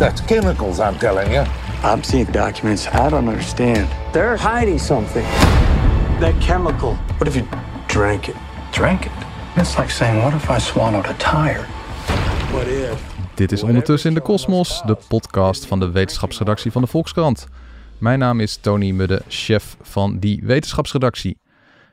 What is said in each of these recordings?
That's chemicals, I'm telling you. I'm seeing documents. I don't understand. They're hiding something. That chemical. What if you drank it? Drank it. It's like saying, what if I swallowed a tire? What if? Dit is Ondertussen in de Kosmos, de podcast van de wetenschapsredactie van de Volkskrant. Mijn naam is Tony Mudde, chef van die wetenschapsredactie.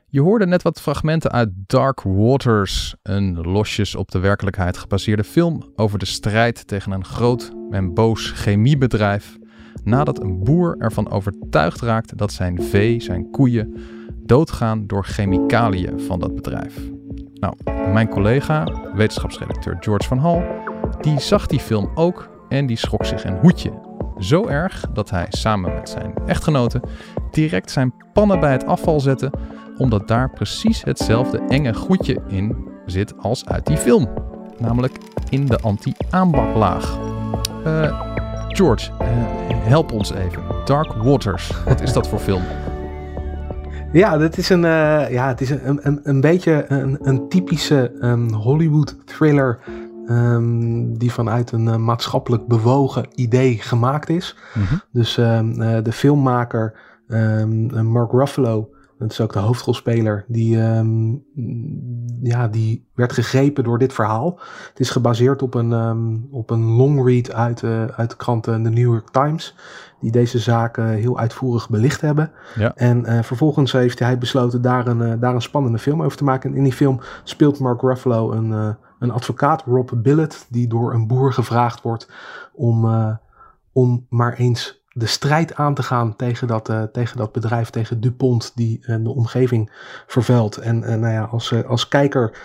Je hoorde net wat fragmenten uit Dark Waters, een losjes op de werkelijkheid gebaseerde film over de strijd tegen een groot en boos chemiebedrijf. Nadat een boer ervan overtuigd raakt dat zijn vee, zijn koeien, doodgaan door chemicaliën van dat bedrijf. Nou, mijn collega, wetenschapsredacteur George van Hal, die zag die film ook en die schrok zich een hoedje. Zo erg dat hij samen met zijn echtgenote direct zijn pannen bij het afval zette, omdat daar precies hetzelfde enge goedje in zit als uit die film. Namelijk in de anti-aanbaklaag. Eh, George, eh, help ons even. Dark Waters, wat is dat voor film? Ja, dat is een, eh, ja, het is een, een, een beetje een, een typische um, Hollywood thriller. Um, die vanuit een uh, maatschappelijk bewogen idee gemaakt is. Mhm. Dus um, uh, de filmmaker Mark Ruffalo, dat is ook de hoofdrolspeler, die, ja, die werd gegrepen door dit verhaal. Het is gebaseerd op een, op een long read uit, uit de krant The New York Times die deze zaken heel uitvoerig belicht hebben. Ja. En uh, vervolgens heeft hij besloten daar een, uh, daar een spannende film over te maken. En in die film speelt Mark Ruffalo een, een advocaat, Rob Billet, die door een boer gevraagd wordt om, om maar eens de strijd aan te gaan tegen dat, tegen dat bedrijf, tegen DuPont, die de omgeving vervuilt. En nou ja, als, als kijker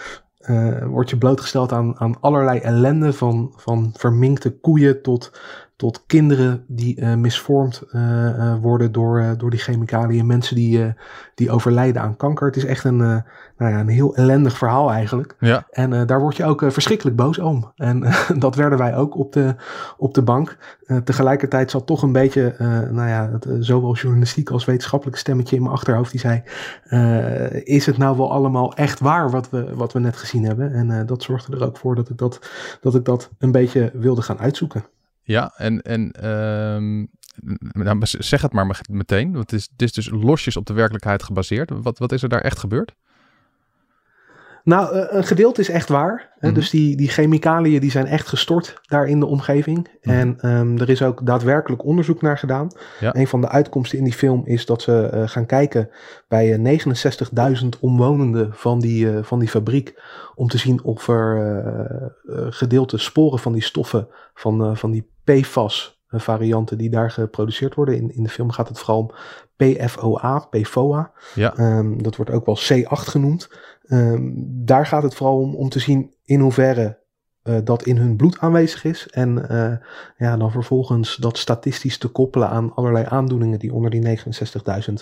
word je blootgesteld aan, aan allerlei ellende, van, van verminkte koeien tot, tot kinderen die uh, misvormd uh, worden door, door die chemicaliën, mensen die, die overlijden aan kanker. Het is echt een, nou ja, een heel ellendig verhaal eigenlijk. Ja. En daar word je ook verschrikkelijk boos om. En dat werden wij ook op de, op de bank. tegelijkertijd zat toch een beetje, nou ja, het, zowel journalistiek als wetenschappelijk stemmetje in mijn achterhoofd die zei, is het nou wel allemaal echt waar wat we, wat we net gezien hebben? En dat zorgde er ook voor dat ik dat, dat ik dat een beetje wilde gaan uitzoeken. Ja, en, en um, zeg het maar meteen. Want het is, is dus losjes op de werkelijkheid gebaseerd. Wat, wat is er daar echt gebeurd? Nou, uh, een gedeelte is echt waar. Mm -hmm. Dus die, die chemicaliën die zijn echt gestort daar in de omgeving. Mm -hmm. En um, er is ook daadwerkelijk onderzoek naar gedaan. Ja. Een van de uitkomsten in die film is dat ze uh, gaan kijken bij uh, 69.000 omwonenden van die, uh, van die fabriek. Om te zien of er gedeelte sporen van die stoffen, van, van die PFAS varianten die daar geproduceerd worden. In, in de film gaat het vooral om PFOA, PFOA. Ja. Um, dat wordt ook wel C8 genoemd. Um, daar gaat het vooral om, om te zien in hoeverre uh, dat in hun bloed aanwezig is. En uh, ja, dan vervolgens dat statistisch te koppelen aan allerlei aandoeningen die onder die 69.000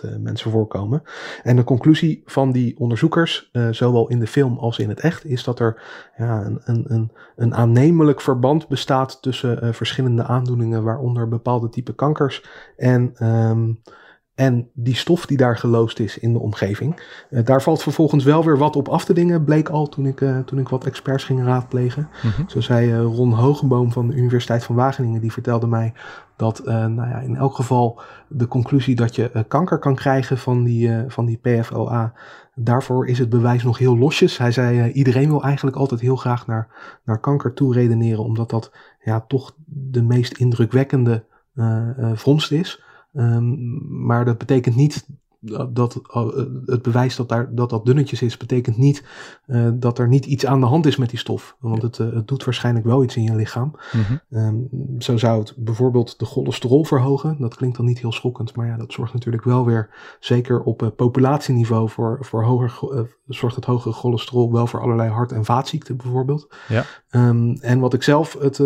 uh, mensen voorkomen. En de conclusie van die onderzoekers, zowel in de film als in het echt, is dat er ja, een, een, een, een aannemelijk verband bestaat tussen verschillende aandoeningen, waaronder bepaalde type kankers en. Um, en die stof die daar geloosd is in de omgeving. Uh, daar valt vervolgens wel weer wat op af te dingen, bleek al toen ik, uh, toen ik wat experts ging raadplegen. Mm -hmm. Zo zei uh, Ron Hogenboom van de Universiteit van Wageningen, die vertelde mij dat nou ja, in elk geval de conclusie dat je kanker kan krijgen van die, van die PFOA, daarvoor is het bewijs nog heel losjes. Hij zei, iedereen wil eigenlijk altijd heel graag naar, naar kanker toe redeneren, omdat dat ja, toch de meest indrukwekkende vondst is. Um, maar dat betekent niet dat, dat uh, het bewijs dat, daar, dat dat dunnetjes is, betekent niet uh, dat er niet iets aan de hand is met die stof. Want het, uh, het doet waarschijnlijk wel iets in je lichaam. Mm -hmm. um, zo zou het bijvoorbeeld de cholesterol verhogen. Dat klinkt dan niet heel schokkend, maar ja, dat zorgt natuurlijk wel weer, zeker op populatieniveau, voor, voor hoger, zorgt het hogere cholesterol wel voor allerlei hart- en vaatziekten bijvoorbeeld. Ja. Um, en wat ik zelf het,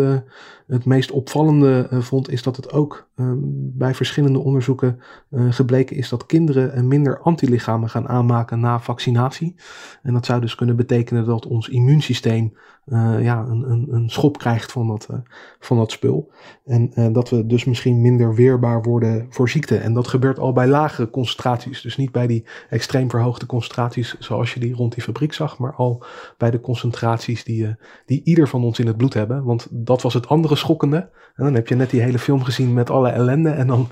het meest opvallende uh, vond, is dat het ook um, bij verschillende onderzoeken uh, gebleken is dat kinderen minder antilichamen gaan aanmaken na vaccinatie. En dat zou dus kunnen betekenen dat ons immuunsysteem uh, ja, een, een, een, schop krijgt van dat, uh, van dat spul. En uh, dat we dus misschien minder weerbaar worden voor ziekte. En dat gebeurt al bij lagere concentraties. Dus niet bij die extreem verhoogde concentraties zoals je die rond die fabriek zag. Maar al bij de concentraties die, die ieder van ons in het bloed hebben. Want dat was het andere schokkende. En dan heb je net die hele film gezien met alle ellende. En dan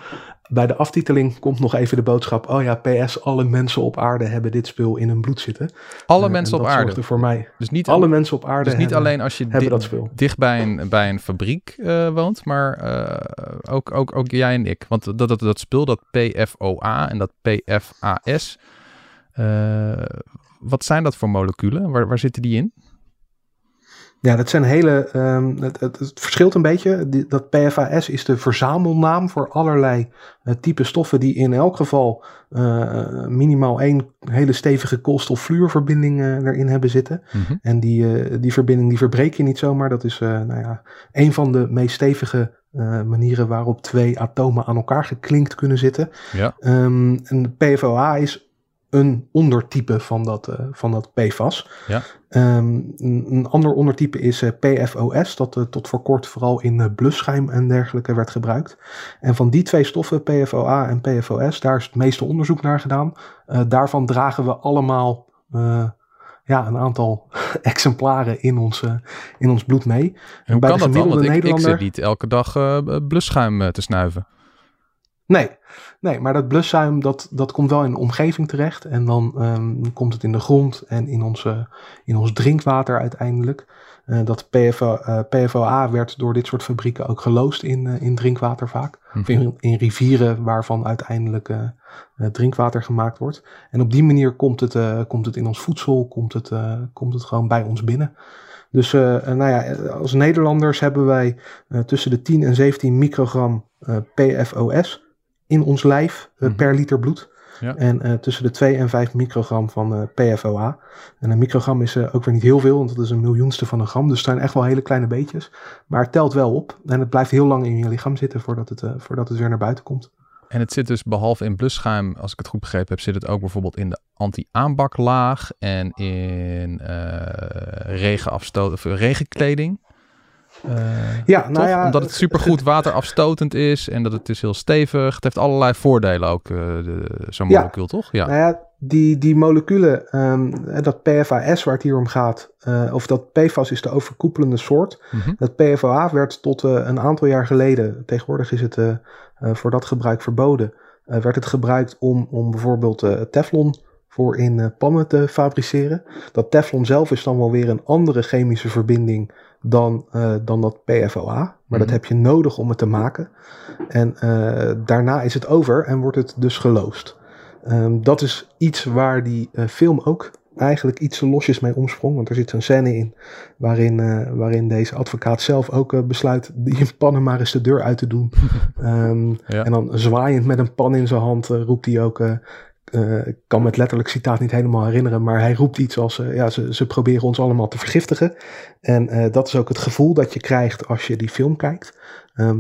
bij de aftiteling komt nog even de boodschap: oh ja, PS, alle mensen op aarde hebben dit spul in hun bloed zitten. Alle uh, mensen op aarde. voor mij. Dus niet alle mensen op aarde. Dus niet alleen als je di dat spul. dicht bij een, bij een fabriek uh, woont, maar uh, ook, ook, ook jij en ik. Want dat, dat, dat spul, dat PFOA en dat PFAS. wat zijn dat voor moleculen? Waar, waar zitten die in? Ja, dat zijn hele. Um, het, het, het, verschilt een beetje. Die, dat PFAS is de verzamelnaam voor allerlei uh, type stoffen die in elk geval uh, minimaal één hele stevige koolstof-fluorverbinding uh, erin hebben zitten. Mm -hmm. En die, die verbinding die verbreek je niet zomaar. Dat is nou ja, een van de meest stevige manieren waarop twee atomen aan elkaar geklinkt kunnen zitten. Ja. Um, en PFOA is een ondertype van dat, uh, van dat PFAS. Ja. Um, een, ander ondertype is uh, PFOS, dat uh, tot voor kort vooral in blusschuim en dergelijke werd gebruikt. En van die twee stoffen, PFOA en PFOS, daar is het meeste onderzoek naar gedaan. daarvan dragen we allemaal ja, een aantal exemplaren in ons, in ons bloed mee. En hoe Bij kan dat dan? Want ik, ik zit niet elke dag blusschuim te snuiven. Nee, nee, maar dat bluszuim dat, dat komt wel in de omgeving terecht. En dan um, komt het in de grond en in, onze, in ons drinkwater uiteindelijk. Uh, dat PFO, uh, PFOA werd door dit soort fabrieken ook geloosd in, uh, in drinkwater vaak. Of Mhm. in, in rivieren waarvan uiteindelijk drinkwater gemaakt wordt. En op die manier komt het, komt het in ons voedsel, komt het, komt het gewoon bij ons binnen. Dus nou ja, als Nederlanders hebben wij tussen de 10 en 17 microgram PFOS in ons lijf uh, Mhm. per liter bloed. Ja. En uh, tussen de 2 en 5 microgram van uh, PFOA. En een microgram is uh, ook weer niet heel veel, want dat is een miljoenste van een gram. Dus het zijn echt wel hele kleine beetjes. Maar het telt wel op. En het blijft heel lang in je lichaam zitten voordat het, voordat het weer naar buiten komt. En het zit dus behalve in blusschuim, als ik het goed begrepen heb, zit het ook bijvoorbeeld in de anti-aanbaklaag en in regenafstoot of regenkleding. Uh, ja, nou ja, Omdat het supergoed waterafstotend is en dat het is heel stevig. Het heeft allerlei voordelen ook, uh, zo'n molecuul, toch? Ja. Nou ja, die, die moleculen, ehm, dat PFAS waar het hier om gaat, eh, of dat PFAS is de overkoepelende soort. Mhm. Dat PFOA werd tot eh, een aantal jaar geleden, tegenwoordig is het eh, eh, voor dat gebruik verboden, eh, werd het gebruikt om, om bijvoorbeeld eh, teflon voor in eh, pannen te fabriceren. Dat teflon zelf is dan wel weer een andere chemische verbinding dan, eh, dan dat PFOA. Maar Mhm. dat heb je nodig om het te maken. En eh, daarna is het over en wordt het dus geloosd. Ehm, dat is iets waar die eh, film ook eigenlijk iets losjes mee omsprong. Want er zit zo'n scène in waarin, waarin deze advocaat zelf ook besluit die pannen maar eens de deur uit te doen. Ehm, Ja. En dan zwaaiend met een pan in zijn hand roept hij ook... eh, ik kan me het letterlijk citaat niet helemaal herinneren, maar hij roept iets als: eh, ja, ze, ze proberen ons allemaal te vergiftigen. En eh, dat is ook het gevoel dat je krijgt als je die film kijkt. Ehm,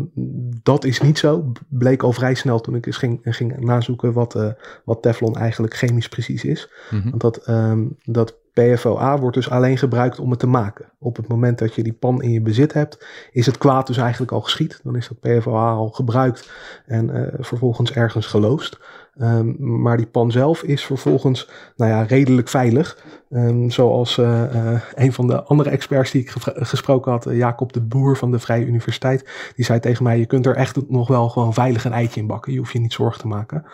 dat is niet zo. Bleek al vrij snel toen ik eens ging, ging nazoeken wat, wat Teflon eigenlijk chemisch precies is. Mhm. Want dat, ehm, dat PFOA wordt dus alleen gebruikt om het te maken. Op het moment dat je die pan in je bezit hebt, is het kwaad dus eigenlijk al geschied. Dan is dat PFOA al gebruikt en eh, vervolgens ergens geloosd. Ehm, maar die pan zelf is vervolgens nou ja, redelijk veilig. Ehm, zoals eh, eh, een van de andere experts die ik gesproken had, Jacob de Boer van de Vrije Universiteit, die zei tegen mij: Je kunt er echt nog wel gewoon veilig een eitje in bakken. Je hoeft je niet zorgen te maken.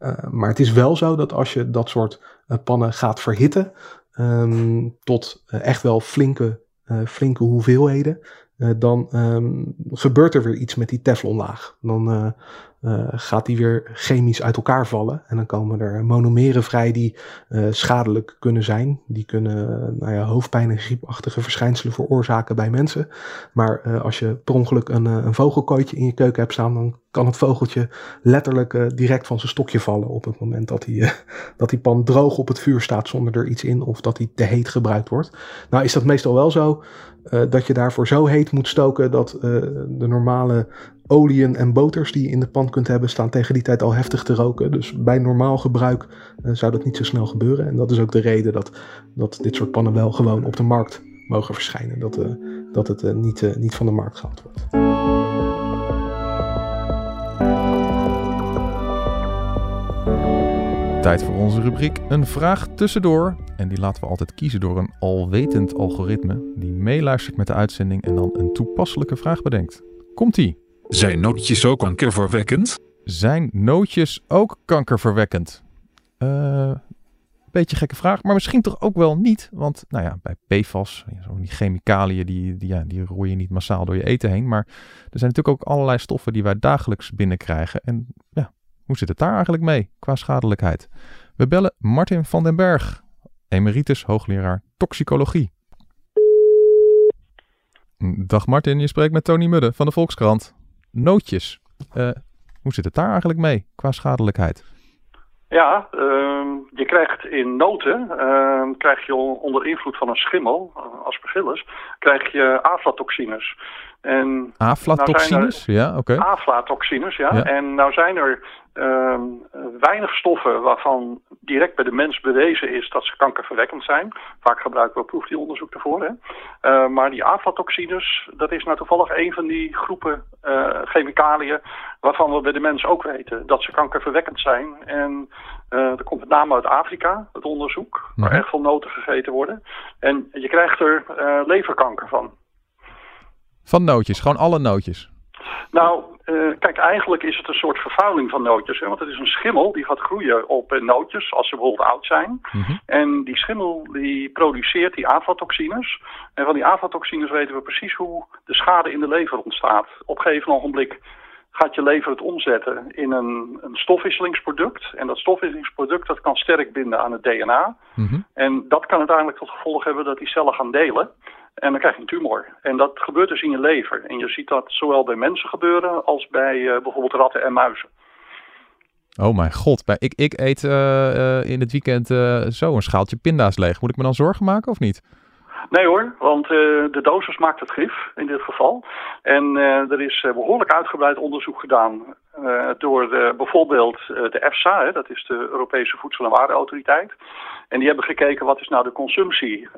Uh, maar het is wel zo dat als je dat soort pannen gaat verhitten, um, tot uh, echt wel flinke, flinke hoeveelheden, dan um, gebeurt er weer iets met die teflonlaag. Dan uh, gaat die weer chemisch uit elkaar vallen. En dan komen er monomeren vrij die schadelijk kunnen zijn. Die kunnen nou ja, hoofdpijn en griepachtige verschijnselen veroorzaken bij mensen. Maar als je per ongeluk een, een vogelkooitje in je keuken hebt staan, dan kan het vogeltje letterlijk direct van zijn stokje vallen op het moment dat die, dat die pan droog op het vuur staat zonder er iets in of dat die te heet gebruikt wordt. Nou is dat meestal wel zo dat je daarvoor zo heet moet stoken dat de normale oliën en boters die je in de pan kunt hebben, staan tegen die tijd al heftig te roken. Dus bij normaal gebruik uh, zou dat niet zo snel gebeuren. En dat is ook de reden dat, dat dit soort pannen wel gewoon op de markt mogen verschijnen. Dat, dat het niet, niet van de markt gehaald wordt. Tijd voor onze rubriek Een vraag tussendoor. En die laten we altijd kiezen door een alwetend algoritme die meeluistert met de uitzending en dan een toepasselijke vraag bedenkt. Komt-ie? Zijn nootjes ook kankerverwekkend? Zijn nootjes ook kankerverwekkend? Uh, beetje gekke vraag, maar misschien toch ook wel niet. Want nou ja, bij PFAS, die chemicaliën, die, die, ja, die roei je niet massaal door je eten heen. Maar er zijn natuurlijk ook allerlei stoffen die wij dagelijks binnenkrijgen. En ja, hoe zit het daar eigenlijk mee qua schadelijkheid? We bellen Martin van den Berg, emeritus hoogleraar toxicologie. Dag Martin, je spreekt met Tony Mudde van de Volkskrant. Nootjes. Uh, hoe zit het daar eigenlijk mee qua schadelijkheid? Ja, uh, je krijgt in noten, uh, krijg je onder invloed van een schimmel, aspergillus, krijg je aflatoxines. En aflatoxines? Nou ja, oké. Okay. Aflatoxines, ja. ja. En nou zijn er uh, weinig stoffen waarvan direct bij de mens bewezen is dat ze kankerverwekkend zijn. Vaak gebruiken we proefdieronderzoek ervoor. Hè. Uh, maar die aflatoxines, dat is nou toevallig een van die groepen uh, chemicaliën waarvan we bij de mens ook weten dat ze kankerverwekkend zijn. En uh, dat komt met name uit Afrika, het onderzoek, waar echt veel noten gegeten worden. En je krijgt er leverkanker van. Van nootjes, gewoon alle nootjes? Nou, uh, kijk, eigenlijk is het een soort vervuiling van nootjes. Hè? Want het is een schimmel die gaat groeien op uh, nootjes als ze bijvoorbeeld oud zijn. Mm -hmm. En die schimmel die produceert die aflatoxines. En van die aflatoxines weten we precies hoe de schade in de lever ontstaat. Op een gegeven ogenblik gaat je lever het omzetten in een, een stofwisselingsproduct. En dat stofwisselingsproduct dat kan sterk binden aan het DNA. Mm -hmm. En dat kan uiteindelijk tot gevolg hebben dat die cellen gaan delen. En dan krijg je een tumor. En dat gebeurt dus in je lever. En je ziet dat zowel bij mensen gebeuren als bij uh, bijvoorbeeld ratten en muizen. Oh mijn god, bij, ik, ik eet uh, uh, in het weekend zo een schaaltje pinda's leeg. Moet ik me dan zorgen maken of niet? Nee hoor, want de dosis maakt het gif in dit geval. En er is behoorlijk uitgebreid onderzoek gedaan door bijvoorbeeld de EFSA, hè, dat is de Europese Voedsel- en Warenautoriteit. En die hebben gekeken wat is nou de consumptie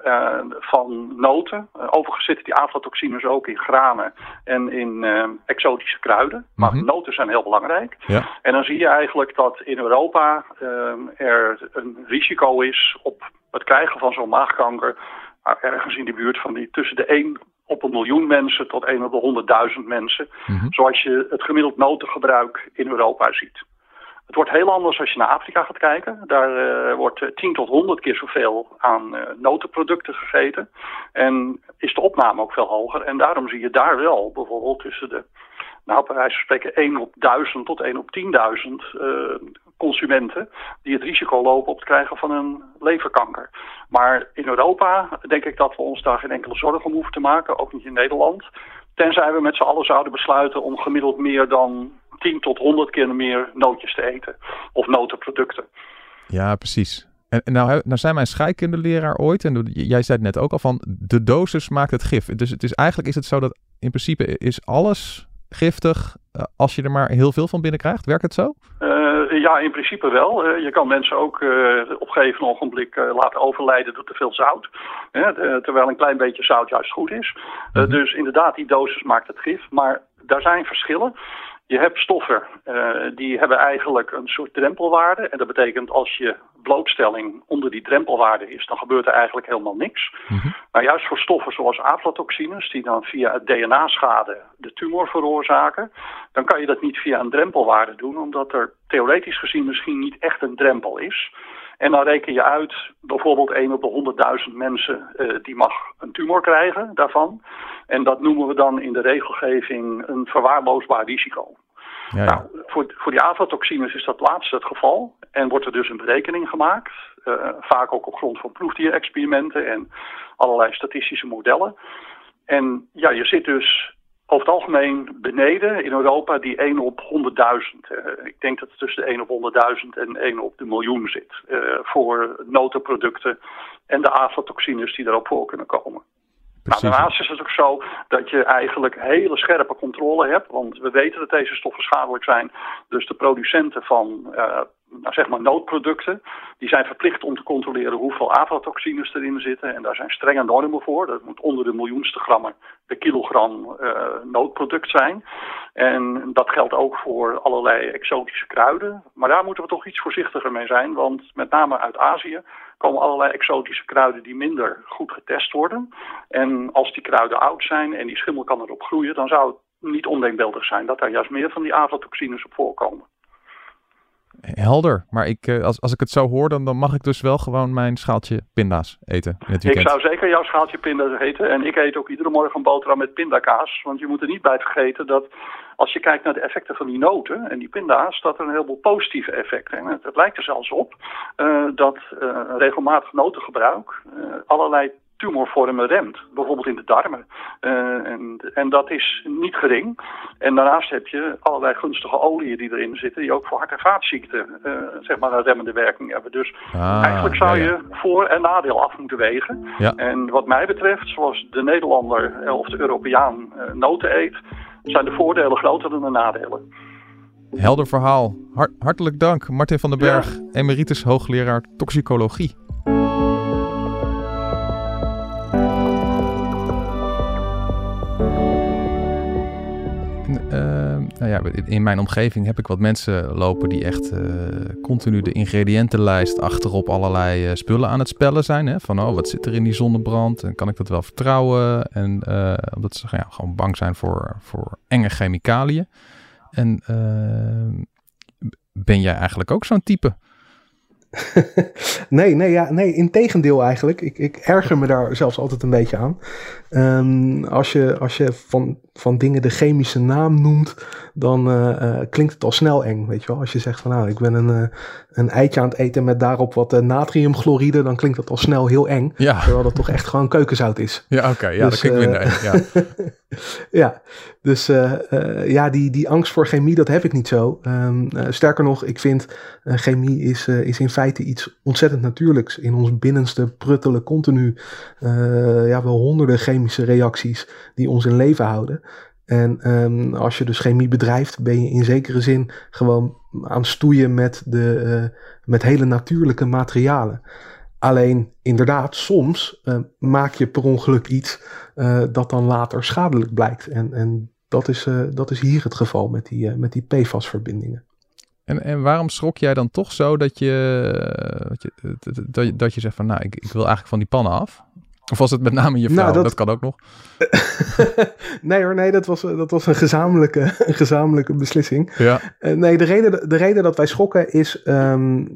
van noten. overigens zitten die aflatoxines ook in granen en in exotische kruiden. Maar mm -hmm. noten zijn heel belangrijk. Ja. En dan zie je eigenlijk dat in Europa er een risico is op het krijgen van zo'n maagkanker ergens in de buurt van die tussen de 1 op een miljoen mensen tot 1 op de 100.000 mensen. Mm -hmm. Zoals je het gemiddeld notengebruik in Europa ziet. Het wordt heel anders als je naar Afrika gaat kijken. Daar uh, wordt 10 tot 100 keer zoveel aan uh, notenproducten gegeten. En is de opname ook veel hoger. En daarom zie je daar wel bijvoorbeeld tussen de, nou bij van spreken 1 op 1000 tot 1 op 10.000 uh, consumenten die het risico lopen op het krijgen van een leverkanker. Maar in Europa denk ik dat we ons daar geen enkele zorgen om hoeven te maken, ook niet in Nederland. Tenzij we met z'n allen zouden besluiten om gemiddeld meer dan 10 tot 100 keer meer nootjes te eten. Of notenproducten. Ja, precies. En, en nou, nou zijn mijn scheikundeleraar ooit, en jij zei het net ook al van, de dosis maakt het gif. Dus het is, eigenlijk is het zo dat in principe is alles giftig uh, als je er maar heel veel van binnenkrijgt. Werkt het zo? Uh, ja, in principe wel. Uh, je kan mensen ook op een gegeven ogenblik laten overlijden door te veel zout. terwijl een klein beetje zout juist goed is. -huh. Dus inderdaad, die dosis maakt het gif. Maar daar zijn verschillen. Je hebt stoffen uh, die hebben eigenlijk een soort drempelwaarde. En dat betekent als je blootstelling onder die drempelwaarde is, dan gebeurt er eigenlijk helemaal niks. Mm -hmm. Maar juist voor stoffen zoals aflatoxines, die dan via het DNA-schade de tumor veroorzaken, dan kan je dat niet via een drempelwaarde doen, omdat er theoretisch gezien misschien niet echt een drempel is. En dan reken je uit, bijvoorbeeld 1 op de 100.000 mensen uh, die mag een tumor krijgen daarvan. En dat noemen we dan in de regelgeving een verwaarloosbaar risico. Ja, ja. Nou, voor, voor die aflatoxines is dat laatste het geval. En wordt er dus een berekening gemaakt. Uh, vaak ook op grond van proefdierexperimenten en allerlei statistische modellen. En ja, je zit dus over het algemeen beneden in Europa die 1 op 100.000. Uh, ik denk dat het tussen de 1 op 100.000 en 1 op de miljoen zit. Uh, voor notenproducten en de aflatoxines die daarop voor kunnen komen. Nou, daarnaast is het ook zo dat je eigenlijk hele scherpe controle hebt. Want we weten dat deze stoffen schadelijk zijn. Dus de producenten van uh, nou, zeg maar noodproducten, die zijn verplicht om te controleren hoeveel aflatoxines erin zitten. En daar zijn strenge normen voor. Dat moet onder de miljoenste grammen per kilogram uh, noodproduct zijn. En dat geldt ook voor allerlei exotische kruiden. Maar daar moeten we toch iets voorzichtiger mee zijn. Want met name uit Azië komen allerlei exotische kruiden die minder goed getest worden. En als die kruiden oud zijn en die schimmel kan erop groeien, dan zou het niet ondenkbeeldig zijn dat daar juist meer van die aflatoxines op voorkomen. Helder, maar ik, eh, als, als ik het zo hoor, dan, dan mag ik dus wel gewoon mijn schaaltje pinda's eten in het weekend. Ik zou zeker jouw schaaltje pinda's eten. En ik eet ook iedere morgen een boterham met pindakaas. Want je moet er niet bij vergeten dat als je kijkt naar de effecten van die noten en die pinda's, dat er een heleboel positieve effecten zijn. Het, het lijkt er zelfs op uh, dat uh, regelmatig notengebruik allerlei tumorvormen remt. Bijvoorbeeld in de darmen. Uh, en, en, dat is niet gering. En daarnaast heb je allerlei gunstige oliën die erin zitten... die ook voor hart- en vaatziekten uh, zeg maar een remmende werking hebben. Dus ah, eigenlijk zou ja, ja. je voor- en nadeel af moeten wegen. Ja. En wat mij betreft, zoals de Nederlander of de Europeaan uh, noten eet... zijn de voordelen groter dan de nadelen. Helder verhaal. Hart, hartelijk dank, Martin van den Berg, emeritus hoogleraar toxicologie. Nou ja, in mijn omgeving heb ik wat mensen lopen die echt uh, continu de ingrediëntenlijst achterop allerlei uh, spullen aan het spellen zijn. Hè? Van oh, wat zit er in die zonnebrand en kan ik dat wel vertrouwen? En uh, omdat ze ja, gewoon bang zijn voor, voor enge chemicaliën. En ben jij eigenlijk ook zo'n type? nee, nee, ja, nee, in tegendeel eigenlijk. Ik, ik erger me daar zelfs altijd een beetje aan. Um, als je, als je van, van dingen de chemische naam noemt, dan uh, uh, klinkt het al snel eng, weet je wel. Als je zegt van nou, ik ben een, uh, een eitje aan het eten met daarop wat natriumchloride, dan klinkt dat al snel heel eng. Ja. Terwijl dat toch echt gewoon keukenzout is. Ja, oké. Okay, ja, dus, dat klinkt minder eng, ja. ja, dus ja, die, die angst voor chemie, dat heb ik niet zo. Um, sterker nog, ik vind chemie is, is in feite iets ontzettend natuurlijks. In ons binnenste pruttelen continu ja, wel honderden chemische reacties die ons in leven houden. En um, als je dus chemie bedrijft, ben je in zekere zin gewoon aan stoeien met, de, uh, met hele natuurlijke materialen. Alleen inderdaad, soms uh, maak je per ongeluk iets uh, dat dan later schadelijk blijkt. En, en dat, is, dat is hier het geval met die, met die PFAS-verbindingen. En, en waarom schrok jij dan toch zo dat je, dat je, dat je, dat je zegt van nou, ik, ik wil eigenlijk van die pannen af? Of was het met name je vrouw? Nou, dat... dat... kan ook nog. nee hoor, nee, dat was, dat was een, gezamenlijke, een gezamenlijke beslissing. Ja. Uh, nee, de reden, de reden dat wij schokken is um,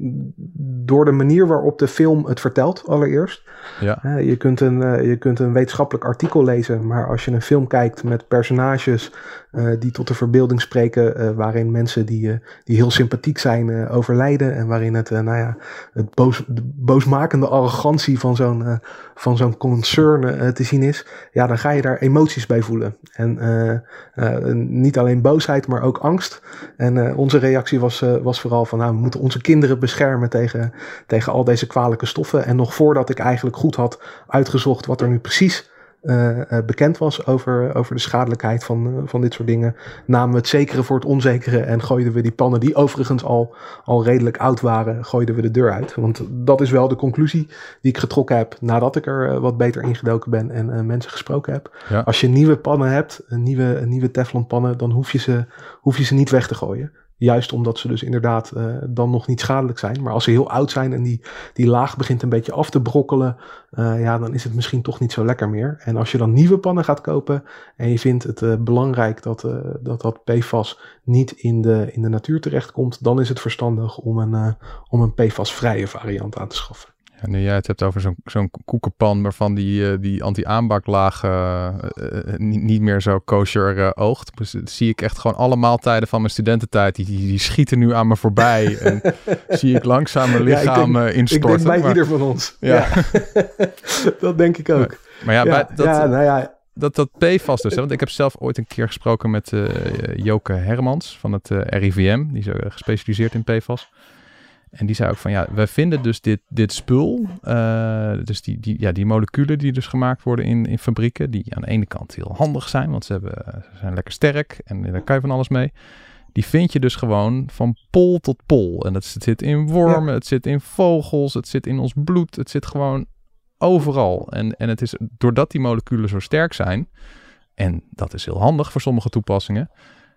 door de manier waarop de film het vertelt allereerst. Ja. Uh, je, kunt een, uh, je kunt een wetenschappelijk artikel lezen, maar als je een film kijkt met personages die tot de verbeelding spreken, waarin mensen die, die heel sympathiek zijn overlijden en waarin het, nou ja, het boos, de boosmakende arrogantie van zo'n van zo'n concern te zien is, ja, dan ga je daar emoties bij voelen. En niet alleen boosheid, maar ook angst. En onze reactie was, was vooral van, nou, we moeten onze kinderen beschermen tegen, tegen al deze kwalijke stoffen. En nog voordat ik eigenlijk goed had uitgezocht wat er nu precies uh, bekend was over, over de schadelijkheid van, uh, van dit soort dingen, namen we het zekere voor het onzekere en gooiden we die pannen, die overigens al, al redelijk oud waren, gooiden we de deur uit. Want dat is wel de conclusie die ik getrokken heb nadat ik er wat beter ingedoken ben en mensen gesproken heb. Ja. Als je nieuwe pannen hebt, nieuwe, nieuwe Teflon pannen, dan hoef je, ze, hoef je ze niet weg te gooien. Juist omdat ze dus inderdaad uh, dan nog niet schadelijk zijn. Maar als ze heel oud zijn en die, die laag begint een beetje af te brokkelen, uh, ja, dan is het misschien toch niet zo lekker meer. En als je dan nieuwe pannen gaat kopen en je vindt het uh, belangrijk dat, dat dat PFAS niet in de, in de natuur terechtkomt, dan is het verstandig om een, om een PFAS-vrije variant aan te schaffen. Ja, nu jij het hebt over zo'n zo'n koekenpan waarvan die, uh, die anti-aanbaklaag uh, uh, niet, niet meer zo kosher oogt. Dus zie ik echt gewoon alle maaltijden van mijn studententijd, die, die, die schieten nu aan me voorbij. en zie ik langzaam mijn lichaam ja, denk, instorten. Ik denk bij maar, ieder van ons. Ja. ja. dat denk ik ook. Maar ja, bij, dat, ja, nou ja, dat, dat PFAS dus. Hè? Want ik heb zelf ooit een keer gesproken met Joke Hermans van het RIVM. Die is gespecialiseerd in PFAS. En die zei ook van ja, wij vinden dus dit, dit spul, uh, dus die, die, ja, die moleculen die dus gemaakt worden in, in fabrieken, die aan de ene kant heel handig zijn, want ze, hebben, ze zijn lekker sterk en daar kan je van alles mee. Die vind je dus gewoon van pol tot pol. En dat zit in wormen, het zit in vogels, het zit in ons bloed, het zit gewoon overal. En, en het is doordat die moleculen zo sterk zijn, en dat is heel handig voor sommige toepassingen,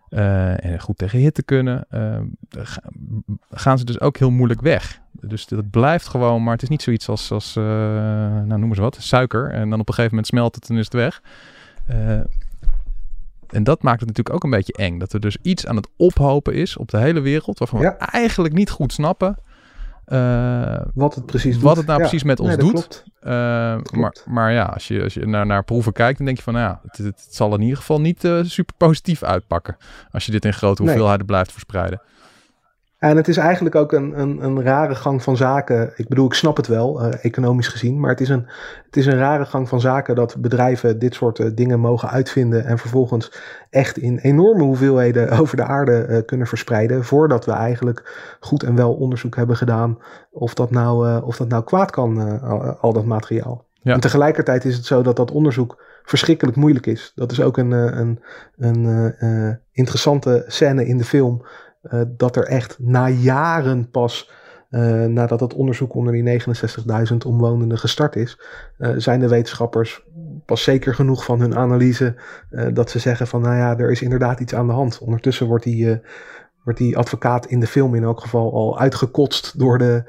uh, en goed tegen hitte kunnen, uh, gaan ze dus ook heel moeilijk weg. Dus dat blijft gewoon, maar het is niet zoiets als, als uh, nou noem eens wat, suiker. En dan op een gegeven moment smelt het en is het weg. en dat maakt het natuurlijk ook een beetje eng. Dat er dus iets aan het ophopen is op de hele wereld, waarvan ja. we eigenlijk niet goed snappen uh, wat het precies wat doet. het nou ja. precies met ons nee, doet. Uh, maar, maar ja, als je, als je naar, naar proeven kijkt, dan denk je van, nou ja, het, het, het zal in ieder geval niet uh, super positief uitpakken. Als je dit in grote hoeveelheden nee. blijft verspreiden. En het is eigenlijk ook een, een, een rare gang van zaken. Ik bedoel, ik snap het wel, uh, economisch gezien. Maar het is, een, het is een rare gang van zaken dat bedrijven dit soort uh, dingen mogen uitvinden. En vervolgens echt in enorme hoeveelheden over de aarde uh, kunnen verspreiden. Voordat we eigenlijk goed en wel onderzoek hebben gedaan of dat nou, of dat nou kwaad kan, al, al dat materiaal. Ja. En tegelijkertijd is het zo dat dat onderzoek verschrikkelijk moeilijk is. Dat is ook een, een, een interessante scène in de film. Uh, dat er echt na jaren pas, uh, nadat het onderzoek onder die 69.000 omwonenden gestart is, uh, zijn de wetenschappers pas zeker genoeg van hun analyse dat ze zeggen van nou ja, er is inderdaad iets aan de hand. Ondertussen wordt die, wordt die advocaat in de film in elk geval al uitgekotst door de,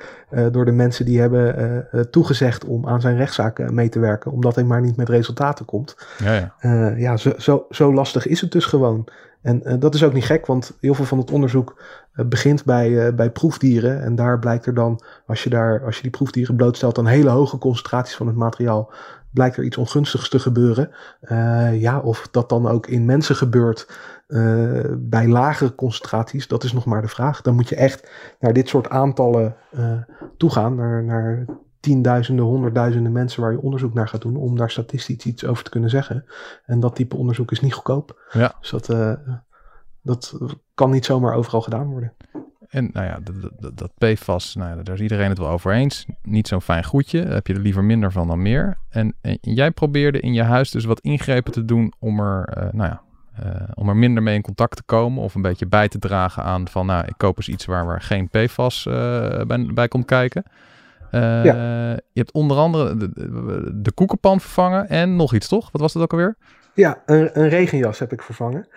door de mensen die hebben toegezegd om aan zijn rechtszaak mee te werken, omdat hij maar niet met resultaten komt. Ja, ja. ja zo, zo, zo lastig is het dus gewoon. En dat is ook niet gek, want heel veel van het onderzoek begint bij, bij proefdieren. En daar blijkt er dan, als je, daar, als je die proefdieren blootstelt aan hele hoge concentraties van het materiaal, blijkt er iets ongunstigs te gebeuren. ja, of dat dan ook in mensen gebeurt bij lagere concentraties, dat is nog maar de vraag. Dan moet je echt naar dit soort aantallen toegaan, naar, naar tienduizenden, honderdduizenden mensen waar je onderzoek naar gaat doen om daar statistisch iets over te kunnen zeggen. En dat type onderzoek is niet goedkoop. Ja. Dus dat, uh, dat kan niet zomaar overal gedaan worden. En nou ja, dat, dat, dat PFAS, nou, daar is iedereen het wel over eens. Niet zo'n fijn goedje. Daar heb je er liever minder van dan meer. En, en jij probeerde in je huis dus wat ingrepen te doen om er, uh, nou ja, uh, om er minder mee in contact te komen. Of een beetje bij te dragen aan van, nou, ik koop eens iets waar, waar geen PFAS bij, bij komt kijken. Uh, ja. Je hebt onder andere de, koekenpan vervangen en nog iets, toch? Wat was dat ook alweer? Ja, een, een regenjas heb ik vervangen.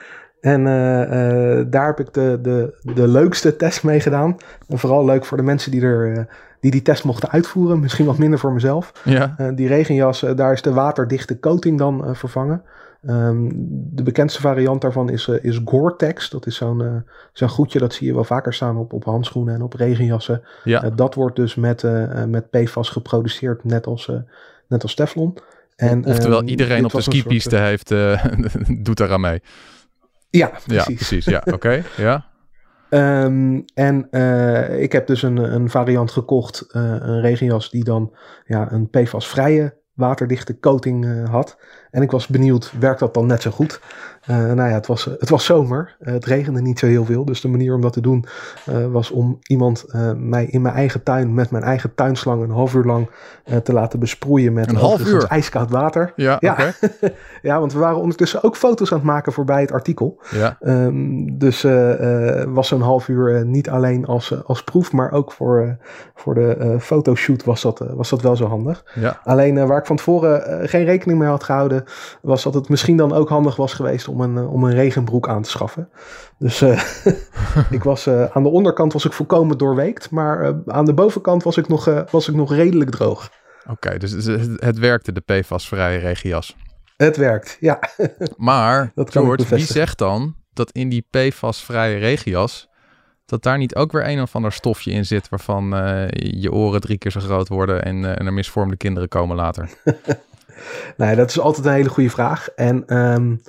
En uh, uh, daar heb ik de, de, de leukste test mee gedaan. En vooral leuk voor de mensen die, er, die die test mochten uitvoeren. Misschien wat minder voor mezelf. Ja. die regenjas, daar is de waterdichte coating dan vervangen. Um, de bekendste variant daarvan is, uh, is Gore-Tex. Dat is zo'n uh, zo'n goedje, dat zie je wel vaker staan op, op handschoenen en op regenjassen. Ja. Uh, dat wordt dus met, met PFAS geproduceerd, net als, net als Teflon. En, Oftewel, um, iedereen op de skipiste soort, heeft, doet daaraan mee. Ja, precies. Ja, precies. Ja, oké. Okay. ja. Um, en ik heb dus een, een variant gekocht, een regenjas die dan ja, een PFAS-vrije waterdichte coating uh, had. En ik was benieuwd, werkt dat dan net zo goed? Uh, nou ja, het was, het was zomer. Uh, het regende niet zo heel veel. Dus de manier om dat te doen was om iemand mij in mijn eigen tuin met mijn eigen tuinslang een half uur lang te laten besproeien met een half uur ijskoud water. Ja, ja. Okay. ja, want we waren ondertussen ook foto's aan het maken voorbij het artikel. Ja. Um, dus was zo'n half uur niet alleen als, als proef, maar ook voor, voor de fotoshoot was dat, was dat wel zo handig. Ja. Alleen waar ik van tevoren geen rekening mee had gehouden, was dat het misschien dan ook handig was geweest om een, om een regenbroek aan te schaffen. Dus uh, ik was, aan de onderkant was ik volkomen doorweekt, maar aan de bovenkant was ik nog, was ik nog redelijk droog. Oké, okay, dus het, het, werkte, de PFAS-vrije regenjas. Het werkt, ja. maar, dat George, wie zegt dan dat in die PFAS-vrije regenjas dat daar niet ook weer een of ander stofje in zit waarvan uh, je oren drie keer zo groot worden en, uh, en er misvormde kinderen komen later? nee, dat is altijd een hele goede vraag. En um,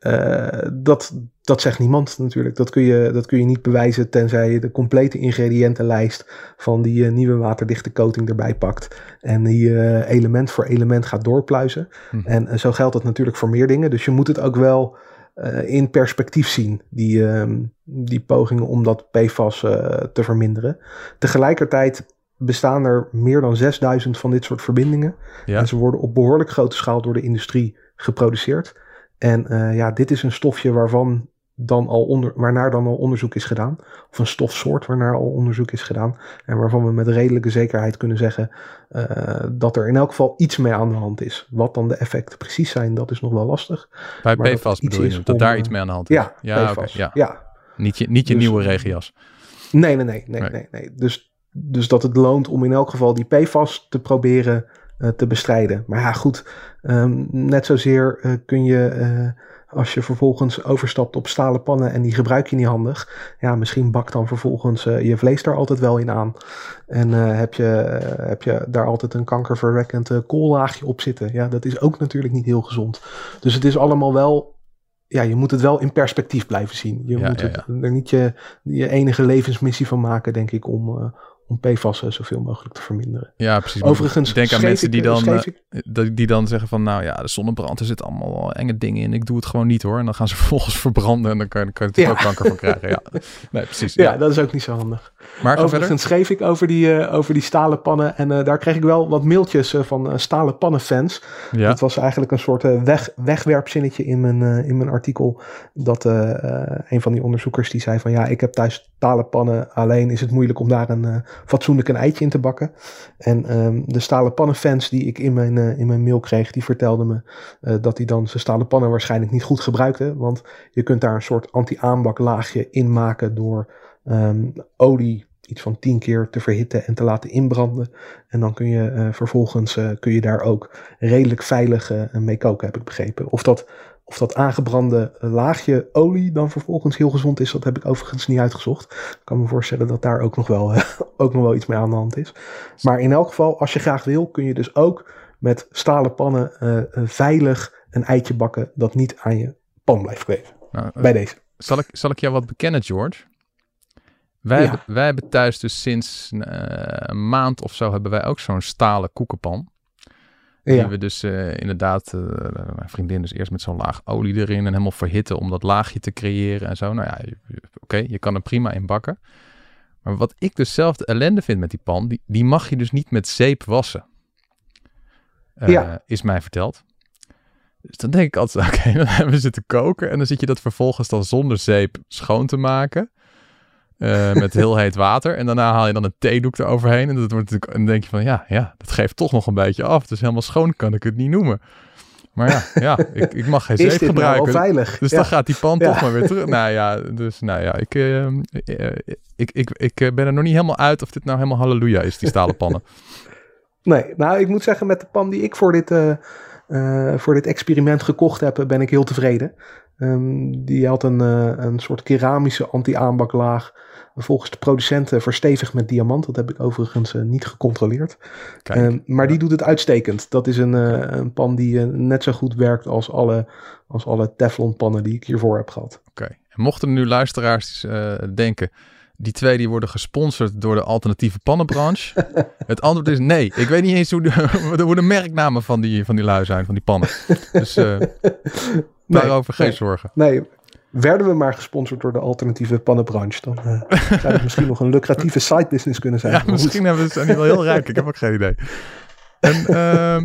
uh, dat, dat zegt niemand natuurlijk. Dat kun, je, dat kun je niet bewijzen tenzij je de complete ingrediëntenlijst van die nieuwe waterdichte coating erbij pakt. En die element voor element gaat doorpluizen. Hm. En zo geldt dat natuurlijk voor meer dingen. Dus je moet het ook wel eh, in perspectief zien, die, ehm, die pogingen om dat PFAS eh, te verminderen. Tegelijkertijd bestaan er meer dan 6000 van dit soort verbindingen. Ja. En ze worden op behoorlijk grote schaal door de industrie geproduceerd. En eh, ja, dit is een stofje waarvan dan al onder, waarnaar dan al onderzoek is gedaan. Of een stofsoort waarnaar al onderzoek is gedaan. En waarvan we met redelijke zekerheid kunnen zeggen eh, dat er in elk geval iets mee aan de hand is. Wat dan de effecten precies zijn, dat is nog wel lastig. Bij Maar PFAS bedoel je, is dat om, daar eh, iets mee aan de hand is? Ja, ja, PFAS. ja. ja. Niet je, niet je Dus- nieuwe regenjas. Nee, nee, nee, nee, Nee. nee, nee. Dus, dus dat het loont om in elk geval die PFAS te proberen te bestrijden. Maar ja, goed, ehm, net zozeer eh, kun je, eh, als je vervolgens overstapt op stalen pannen en die gebruik je niet handig, ja, misschien bakt dan vervolgens eh, je vlees daar altijd wel in aan. En eh, heb, je, eh, heb je daar altijd een kankerverwekkend eh, koollaagje op zitten. Ja, dat is ook natuurlijk niet heel gezond. Dus het is allemaal wel ja, je moet het wel in perspectief blijven zien. Je Ja, moet ja, er niet je, je enige levensmissie van maken, denk ik, om, eh, om PFAS eh, zoveel mogelijk te verminderen. Ja, precies. Overigens Ik denk aan mensen die dan, eh, ik- die dan zeggen van, nou ja, de zonnebrand, er zitten allemaal enge dingen in. Ik doe het gewoon niet hoor. En dan gaan ze vervolgens verbranden en dan kan je, kan je natuurlijk Ja. ook kanker van krijgen. Ja, nee, precies. Ja, Ja. dat is ook niet zo handig. Maar. Overigens schreef ik over die, eh, over die stalen pannen. En eh, daar kreeg ik wel wat mailtjes eh, van stalen pannen fans. Ja, Het was eigenlijk een soort weg, wegwerpzinnetje in mijn, in mijn artikel. Dat een van die onderzoekers die zei van ja, ik heb thuis stalen pannen. Alleen is het moeilijk om daar een fatsoenlijk een eitje in te bakken. En ehm, de stalen pannen fans die ik in mijn, in mijn mail kreeg, die vertelden me dat die dan zijn stalen pannen waarschijnlijk niet goed gebruikten. Want je kunt daar een soort anti-aanbaklaagje in maken door ehm, olie iets van tien keer te verhitten en te laten inbranden. En dan kun je eh, vervolgens eh, kun je daar ook redelijk veilig eh, mee koken, heb ik begrepen. Of dat, of dat aangebrande laagje olie dan vervolgens heel gezond is, dat heb ik overigens niet uitgezocht. Ik kan me voorstellen dat daar ook nog wel, ook nog wel iets mee aan de hand is. Maar in elk geval, als je graag wil, kun je dus ook met stalen pannen veilig een eitje bakken dat niet aan je pan blijft kleven. nou, Bij deze. zal, ik, zal ik jou wat bekennen, George? Wij, Ja. hebben, wij hebben thuis dus sinds eh, een maand of zo hebben wij ook zo'n stalen koekenpan. Die we dus eh, inderdaad, eh, mijn vriendin dus eerst met zo'n laag olie erin en helemaal verhitten om dat laagje te creëren en zo. Nou ja, oké, je kan er prima in bakken. Maar wat ik dus zelf de ellende vind met die pan, die, die mag je dus niet met zeep wassen. Ja. Is mij verteld. Dus dan denk ik altijd, oké, dan hebben we zitten koken en dan zit je dat vervolgens dan zonder zeep schoon te maken. Eh, met heel heet water. En daarna haal je dan een theedoek eroverheen. En, dat wordt natuurlijk, en dan denk je van, ja, ja, dat geeft toch nog een beetje af. Dus helemaal schoon kan ik het niet noemen. Maar ja, ja ik, ik mag geen zeep nou gebruiken. veilig? Dus Ja. dan gaat die pan Ja. toch maar weer terug. Nou ja, dus nou ja, ik, eh, eh, ik, ik, ik eh, ben er nog niet helemaal uit of dit nou helemaal halleluja is, die stalen pannen. Nee, nou ik moet zeggen met de pan die ik voor dit, voor dit experiment gekocht heb, ben ik heel tevreden. Ehm, die had een, een soort keramische anti-aanbaklaag. Volgens de producenten verstevigd met diamant. Dat heb ik overigens eh, niet gecontroleerd. Kijk, Ehm, maar die doet het uitstekend. Dat is een, eh, een pan die eh, net zo goed werkt als alle, als alle Teflon pannen die ik hiervoor heb gehad. oké. En mochten nu luisteraars denken, die twee die worden gesponsord door de alternatieve pannenbranche. het antwoord is nee. Ik weet niet eens hoe de, hoe de merknamen van die, van die lui zijn, van die pannen. Dus daarover geen nee. zorgen. Nee, werden we maar gesponsord door de alternatieve pannenbranche, dan eh, zou het misschien nog een lucratieve side business kunnen zijn. Ja, misschien hebben we, zijn die wel heel rijk. Ik heb ook geen idee. En ehm,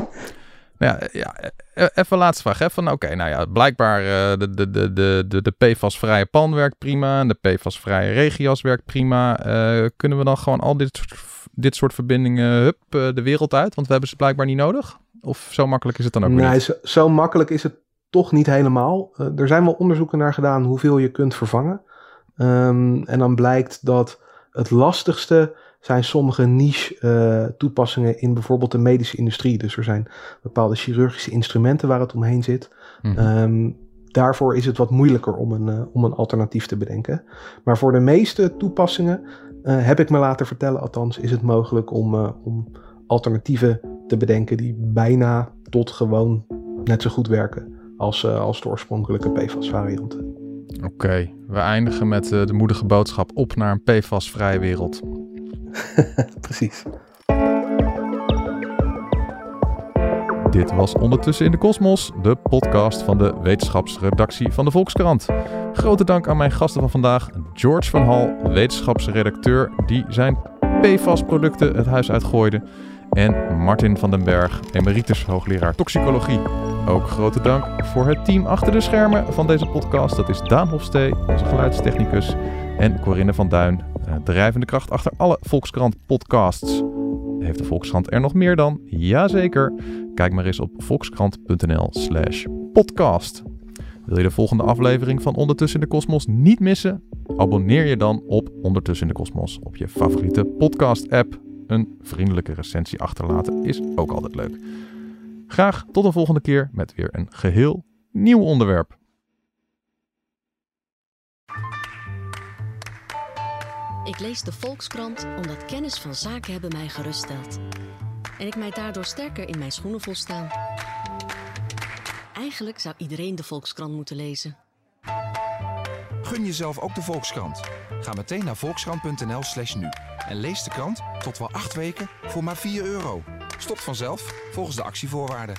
nou ja, ja, e- even een laatste vraag. Hè? Van, Oké, nou ja, blijkbaar eh, de, de, de, de, de, de PFAS-vrije pan werkt prima. En de PFAS-vrije regenjas werkt prima. Eh, kunnen we dan gewoon al dit soort, dit soort verbindingen hup, de wereld uit? Want we hebben ze blijkbaar niet nodig. Of zo makkelijk is het dan ook Nee, niet? zo, zo makkelijk is het toch niet helemaal. Eh, er zijn wel onderzoeken naar gedaan hoeveel je kunt vervangen. Ehm, en dan blijkt dat het lastigste zijn sommige niche eh, toepassingen in bijvoorbeeld de medische industrie. Dus er zijn bepaalde chirurgische instrumenten waar het omheen zit. Mhm. Ehm, daarvoor is het wat moeilijker om een, eh, om een alternatief te bedenken. Maar voor de meeste toepassingen, heb ik me laten vertellen althans, is het mogelijk om, om alternatieven te bedenken die bijna tot gewoon net zo goed werken als, eh, als de oorspronkelijke PFAS-varianten. Oké, we eindigen met eh, de moedige boodschap op naar een PFAS-vrije wereld. Precies. Dit was Ondertussen in de Kosmos, de podcast van de wetenschapsredactie van de Volkskrant. Grote dank aan mijn gasten van vandaag, George van Hal, wetenschapsredacteur die zijn PFAS-producten het huis uitgooide, en Martin van den Berg, emeritus hoogleraar toxicologie. Ook grote dank voor het team achter de schermen van deze podcast. Dat is Daan Hofstee, onze geluidstechnicus, en Corinne van Duin, drijvende kracht achter alle Volkskrant podcasts. Heeft de Volkskrant er nog meer dan? Jazeker. Kijk maar eens op volkskrant.nl slash podcast. Wil je de volgende aflevering van Ondertussen in de Kosmos niet missen? Abonneer je dan op Ondertussen in de Kosmos op je favoriete podcast app. Een vriendelijke recensie achterlaten is ook altijd leuk. Graag tot een volgende keer met weer een geheel nieuw onderwerp. Ik lees de Volkskrant omdat kennis van zaken hebben mij geruststelt. En ik mij daardoor sterker in mijn schoenen volstaan. Eigenlijk zou iedereen de Volkskrant moeten lezen. Gun jezelf ook de Volkskrant. Ga meteen naar volkskrant.nl slash nu. En lees de krant tot wel acht weken voor maar 4 euro. Stopt vanzelf volgens de actievoorwaarden.